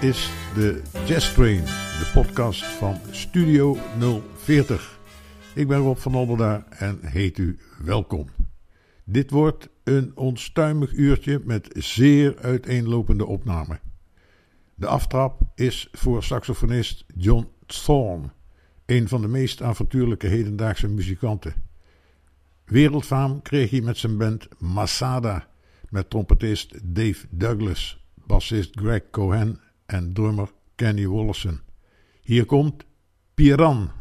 Is de Jazz Train, de podcast van Studio 040. Ik ben Rob van Alberda en heet u welkom. Dit wordt een onstuimig uurtje met zeer uiteenlopende opnamen. De aftrap is voor saxofonist John Thorne, een van de meest avontuurlijke hedendaagse muzikanten. Wereldfaam kreeg hij met zijn band Masada, met trompetist Dave Douglas, bassist Greg Cohen en drummer Kenny Wollesen. Hier komt Piran.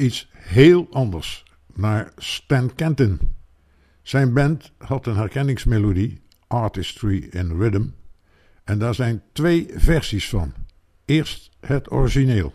Iets heel anders, naar Stan Kenton. Zijn band had een herkenningsmelodie, Artistry in Rhythm, en daar zijn twee versies van. Eerst het origineel.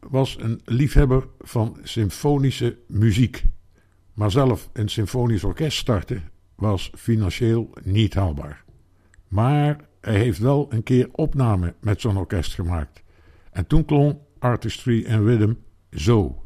Was een liefhebber van symfonische muziek. Maar zelf een symfonisch orkest starten was financieel niet haalbaar. Maar hij heeft wel een keer opname met zo'n orkest gemaakt. En toen klonk Artistry and Rhythm zo.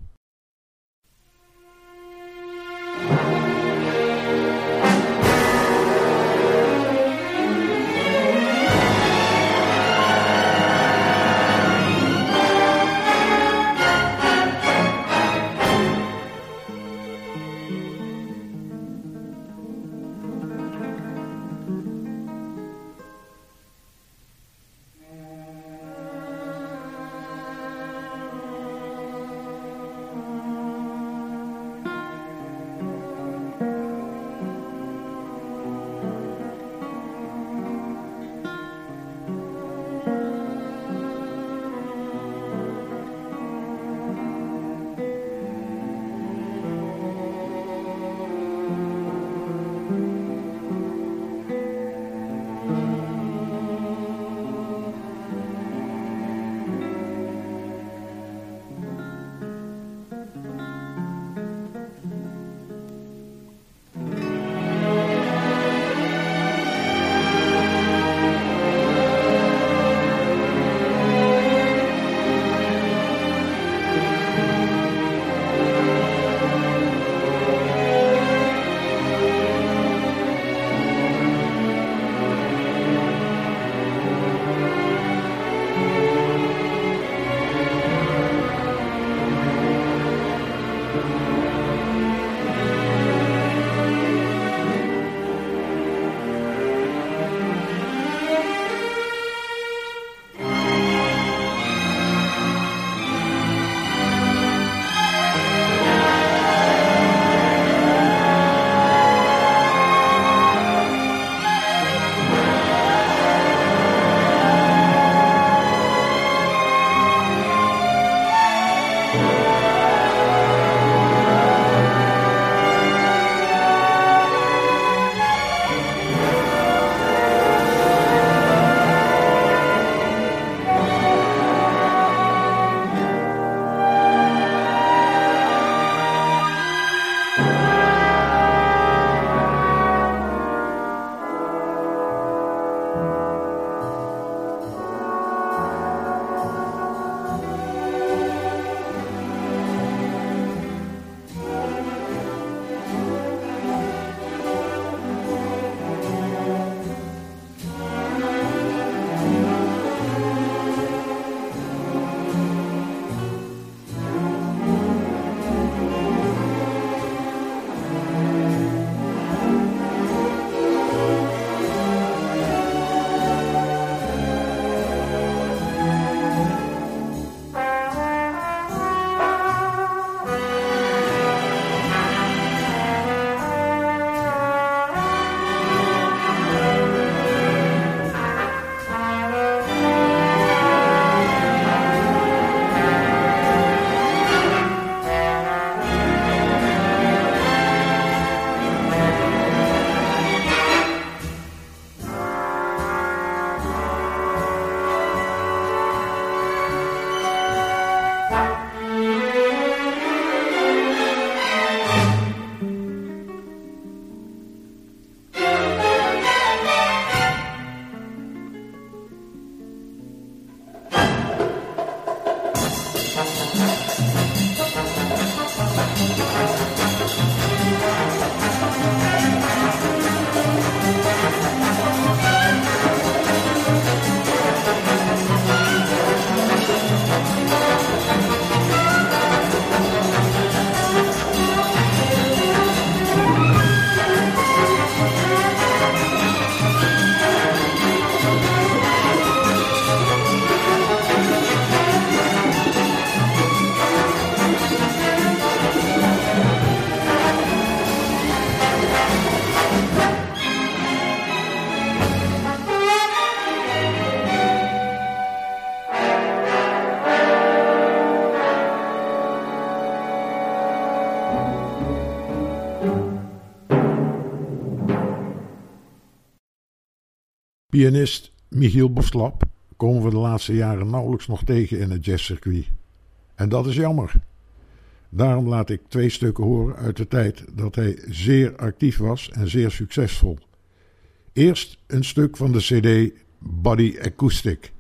Pianist Michiel Boslap komen we de laatste jaren nauwelijks nog tegen in het jazzcircuit. En dat is jammer. Daarom laat ik twee stukken horen uit de tijd dat hij zeer actief was en zeer succesvol. Eerst een stuk van de CD Body Acoustic.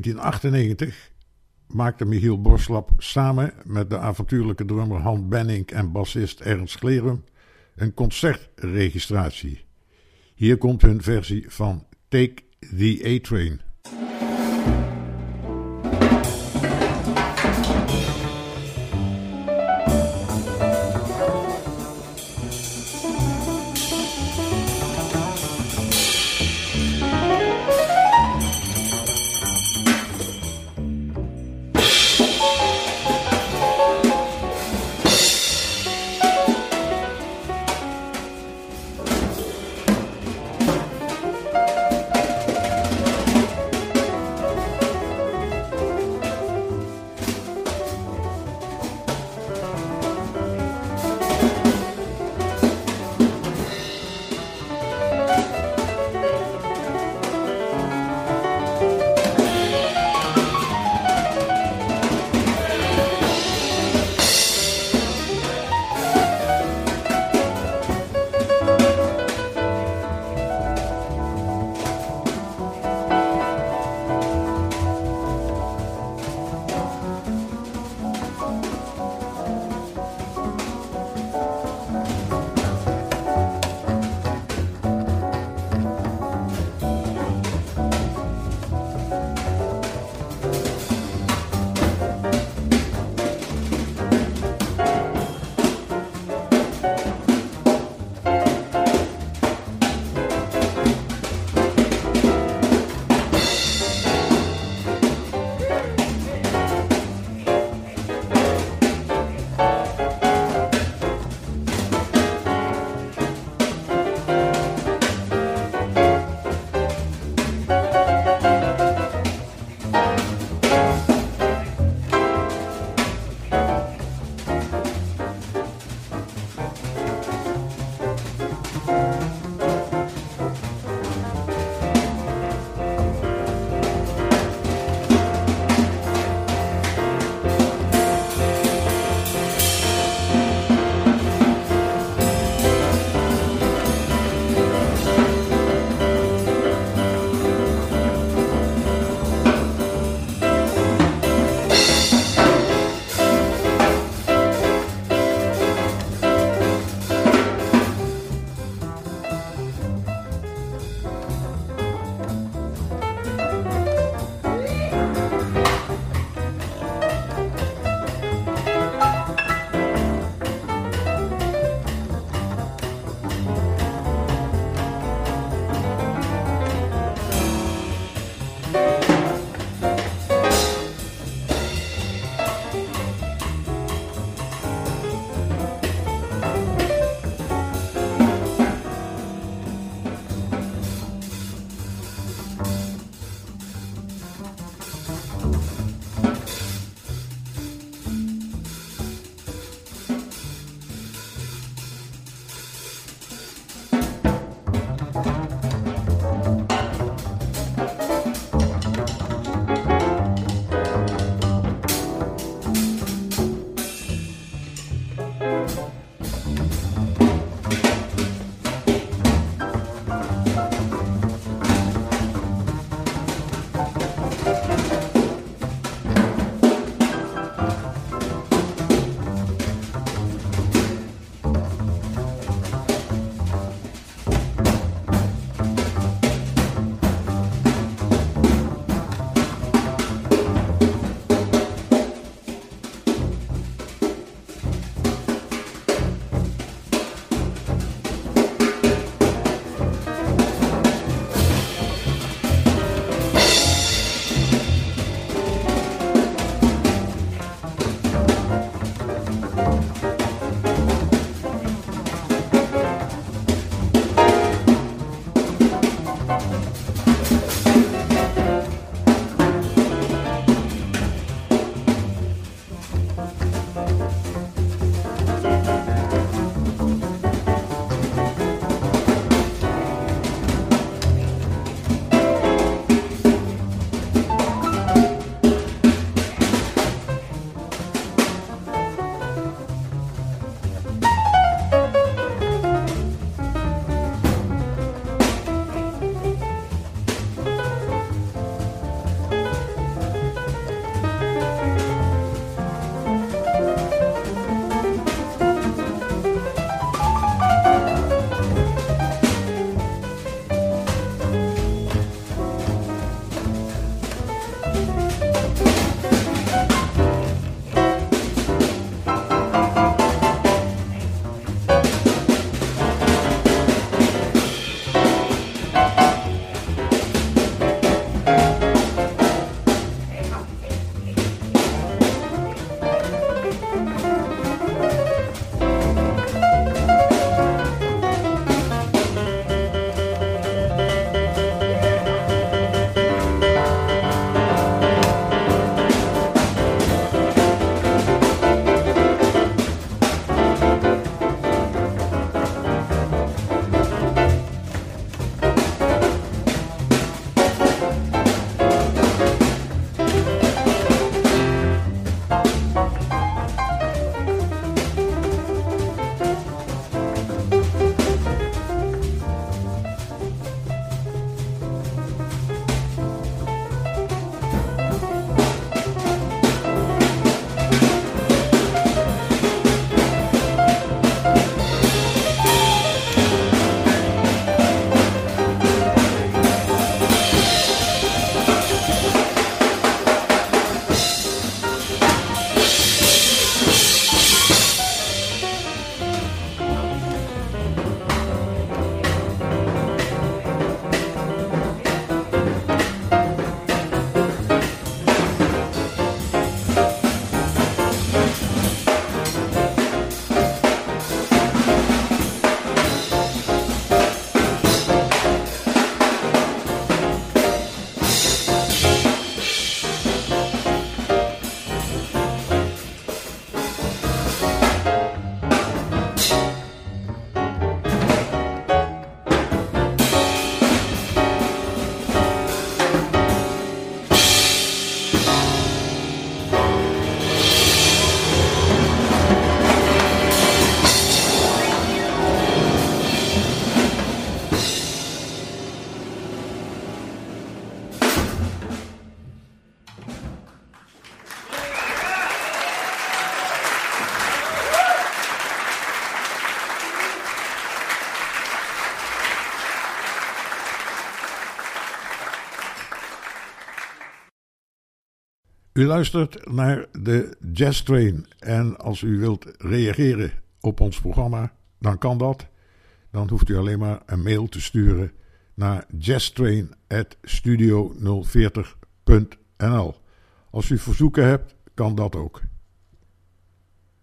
1998 maakte Michiel Borslap samen met de avontuurlijke drummer Han Benning en bassist Ernst Glerum een concertregistratie. Hier komt hun versie van Take the A-Train. U luistert naar de Jazz Train en als u wilt reageren op ons programma, dan kan dat. Dan hoeft u alleen maar een mail te sturen naar jazztrain.studio040.nl. Als u verzoeken hebt, kan dat ook.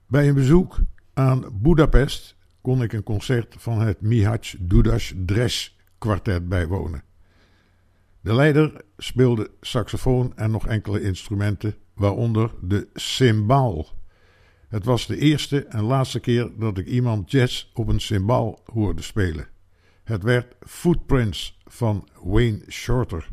Bij een bezoek aan Budapest kon ik een concert van het Mihac Dudas Dres kwartet bijwonen. De leider speelde saxofoon en nog enkele instrumenten, waaronder de cymbaal. Het was de eerste en laatste keer dat ik iemand jazz op een cymbaal hoorde spelen. Het werd Footprints van Wayne Shorter.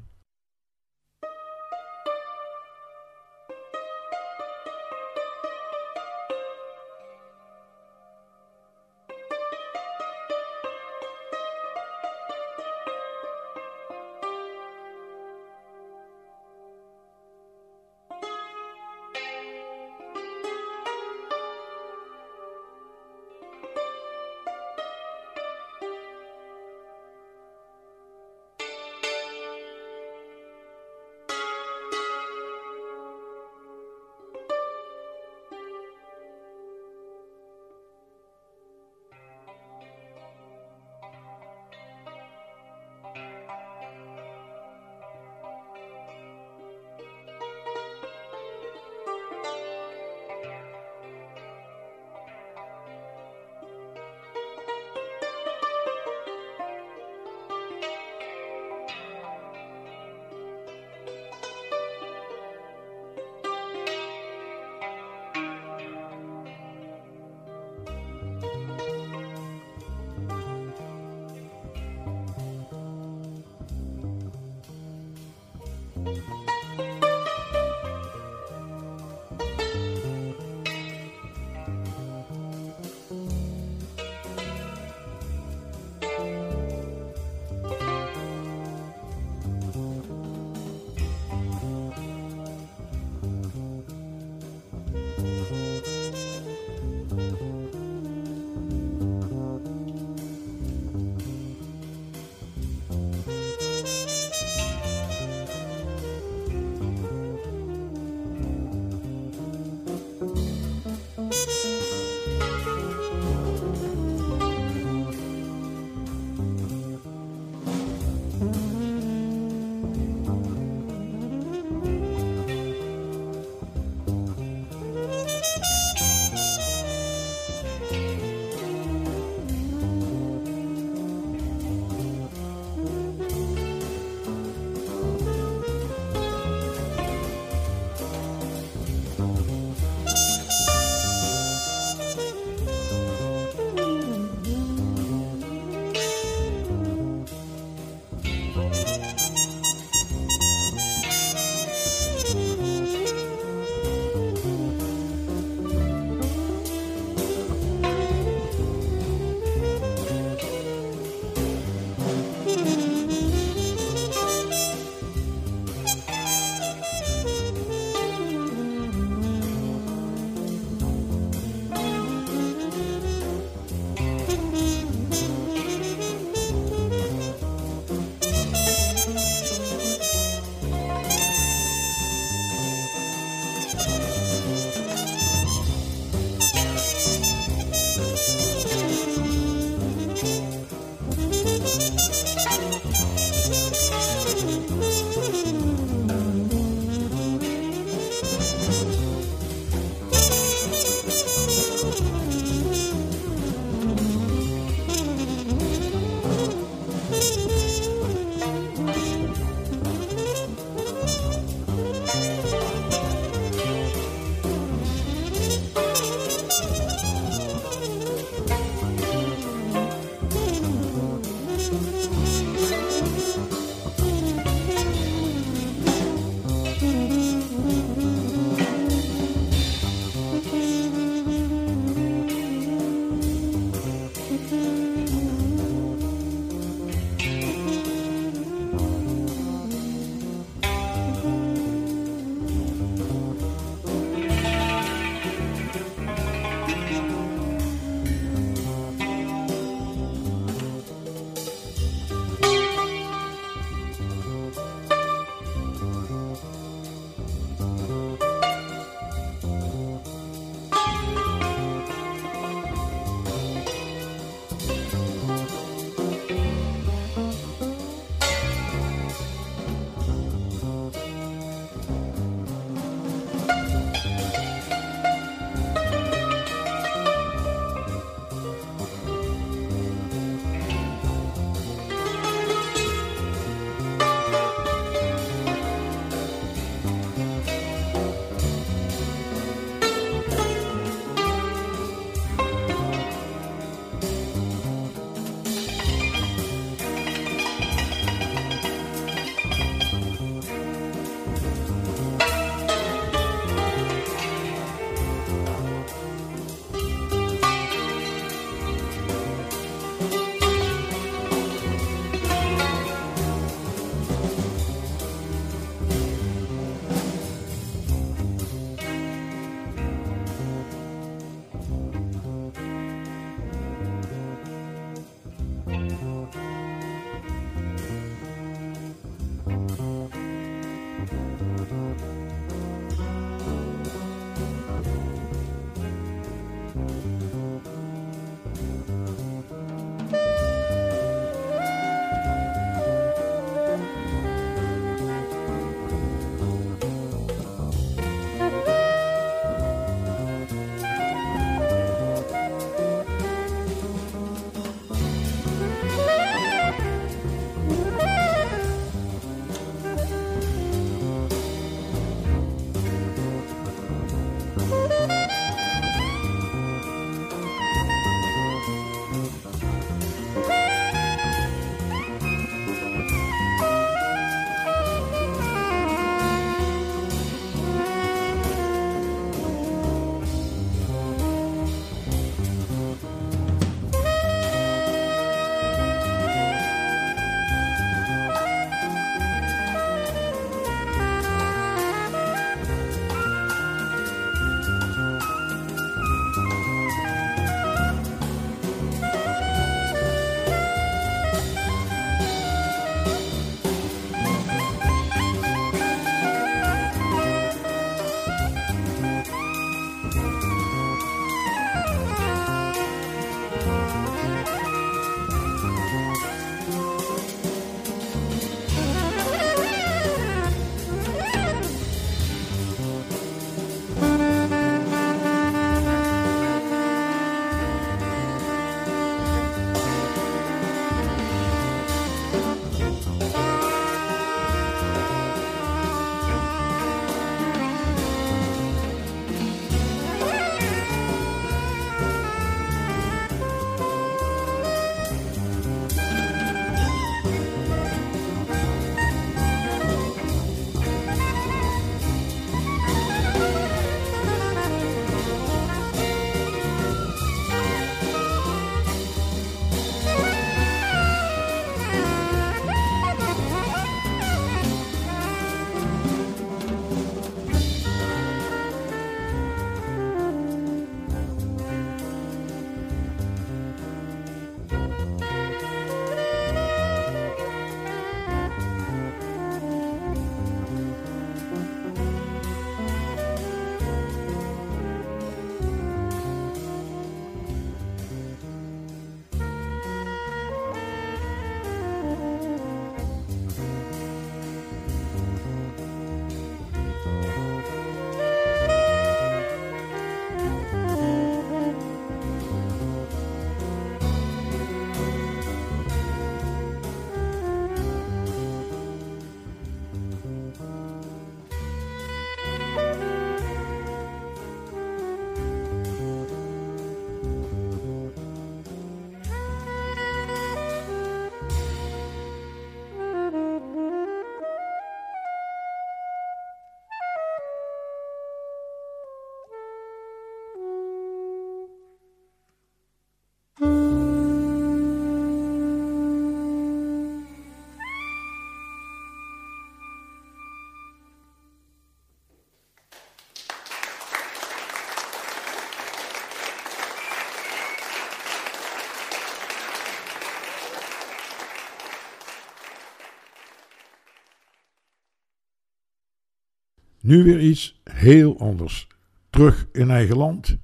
Nu weer iets heel anders. Terug in eigen land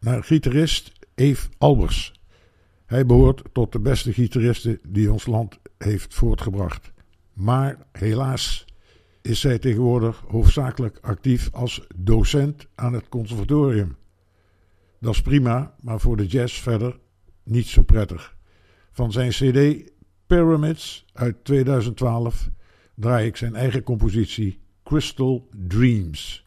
naar gitarist Eve Albers. Hij behoort tot de beste gitaristen die ons land heeft voortgebracht. Maar helaas is zij tegenwoordig hoofdzakelijk actief als docent aan het conservatorium. Dat is prima, maar voor de jazz verder niet zo prettig. Van zijn CD Pyramids uit 2012 draai ik zijn eigen compositie Crystal Dreams.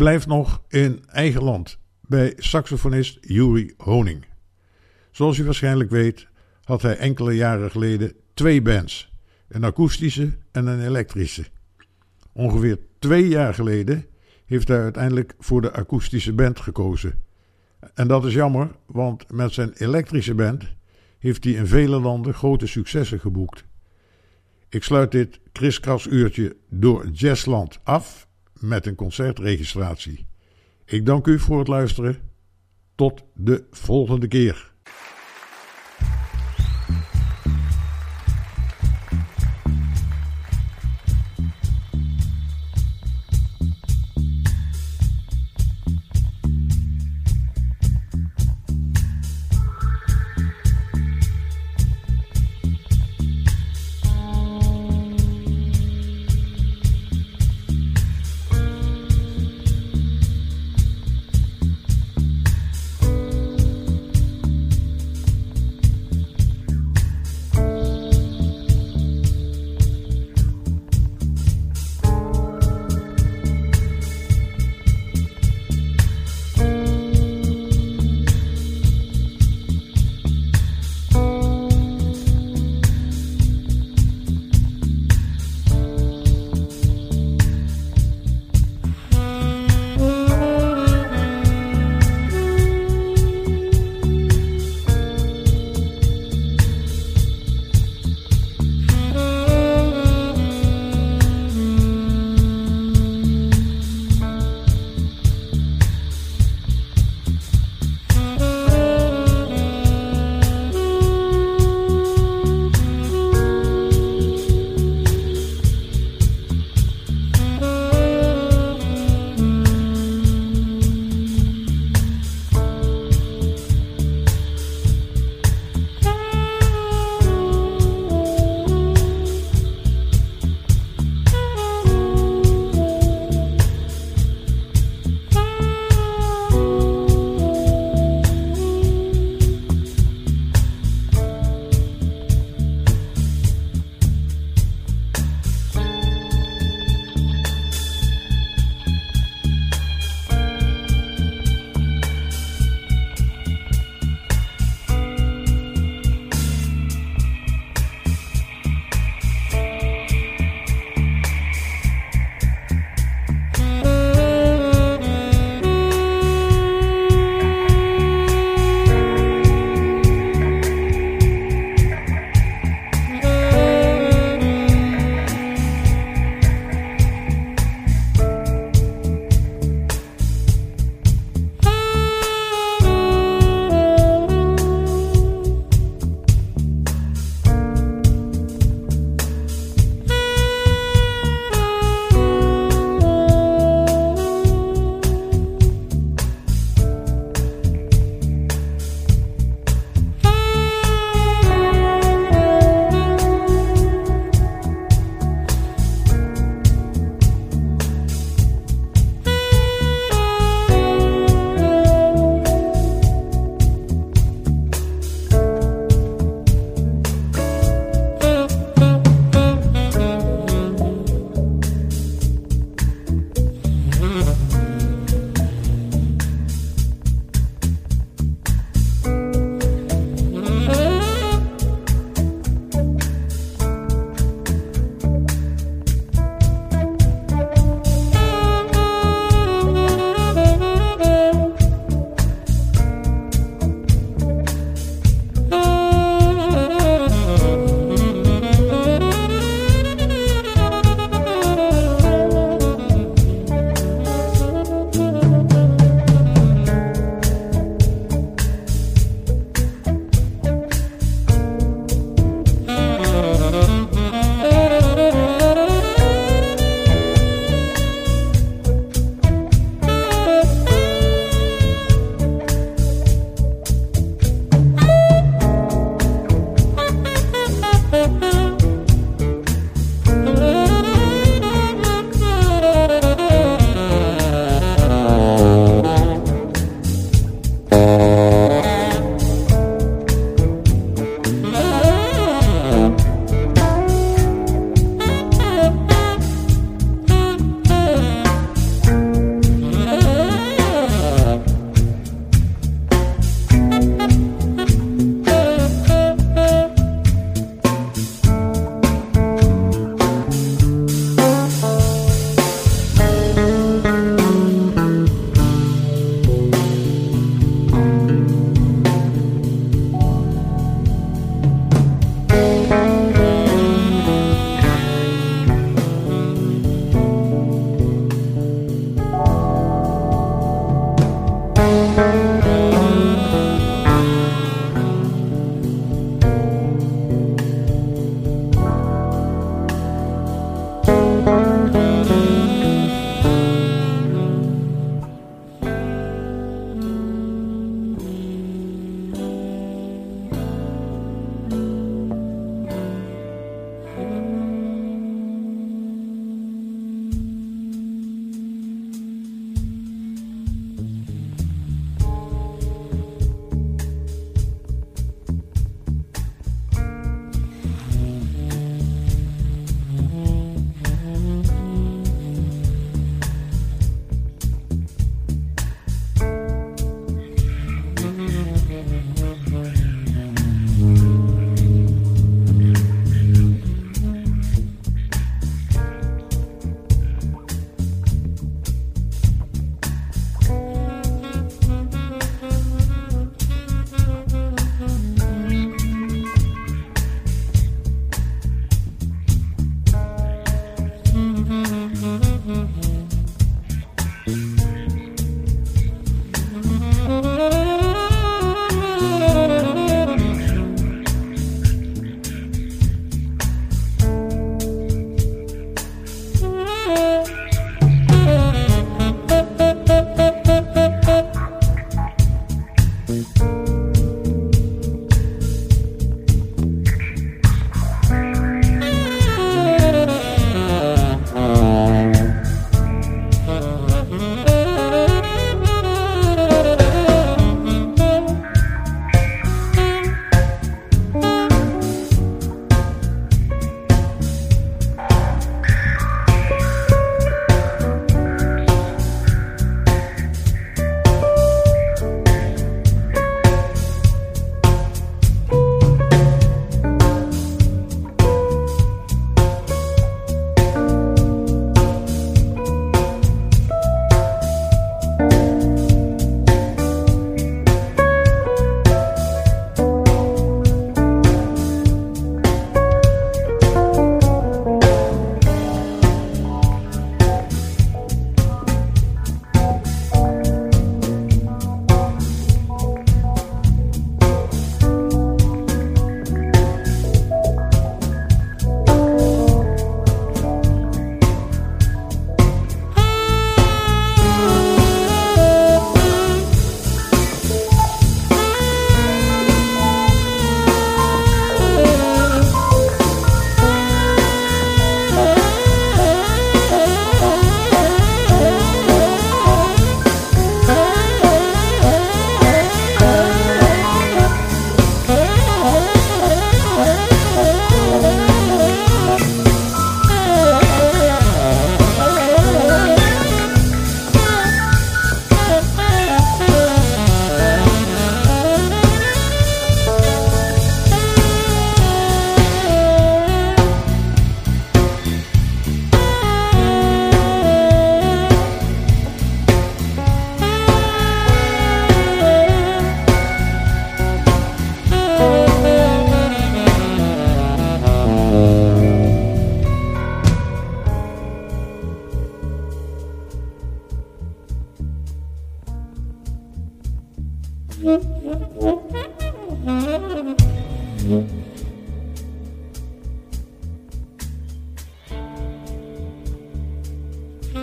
Blijf nog in eigen land bij saxofonist Yuri Honing. Zoals u waarschijnlijk weet, had hij enkele jaren geleden twee bands: een akoestische en een elektrische. Ongeveer twee jaar geleden heeft hij uiteindelijk voor de akoestische band gekozen. En dat is jammer, want met zijn elektrische band heeft hij in vele landen grote successen geboekt. Ik sluit dit kriskras uurtje door Jazzland af met een concertregistratie. Ik dank u voor het luisteren. Tot de volgende keer.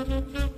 Mm-hmm.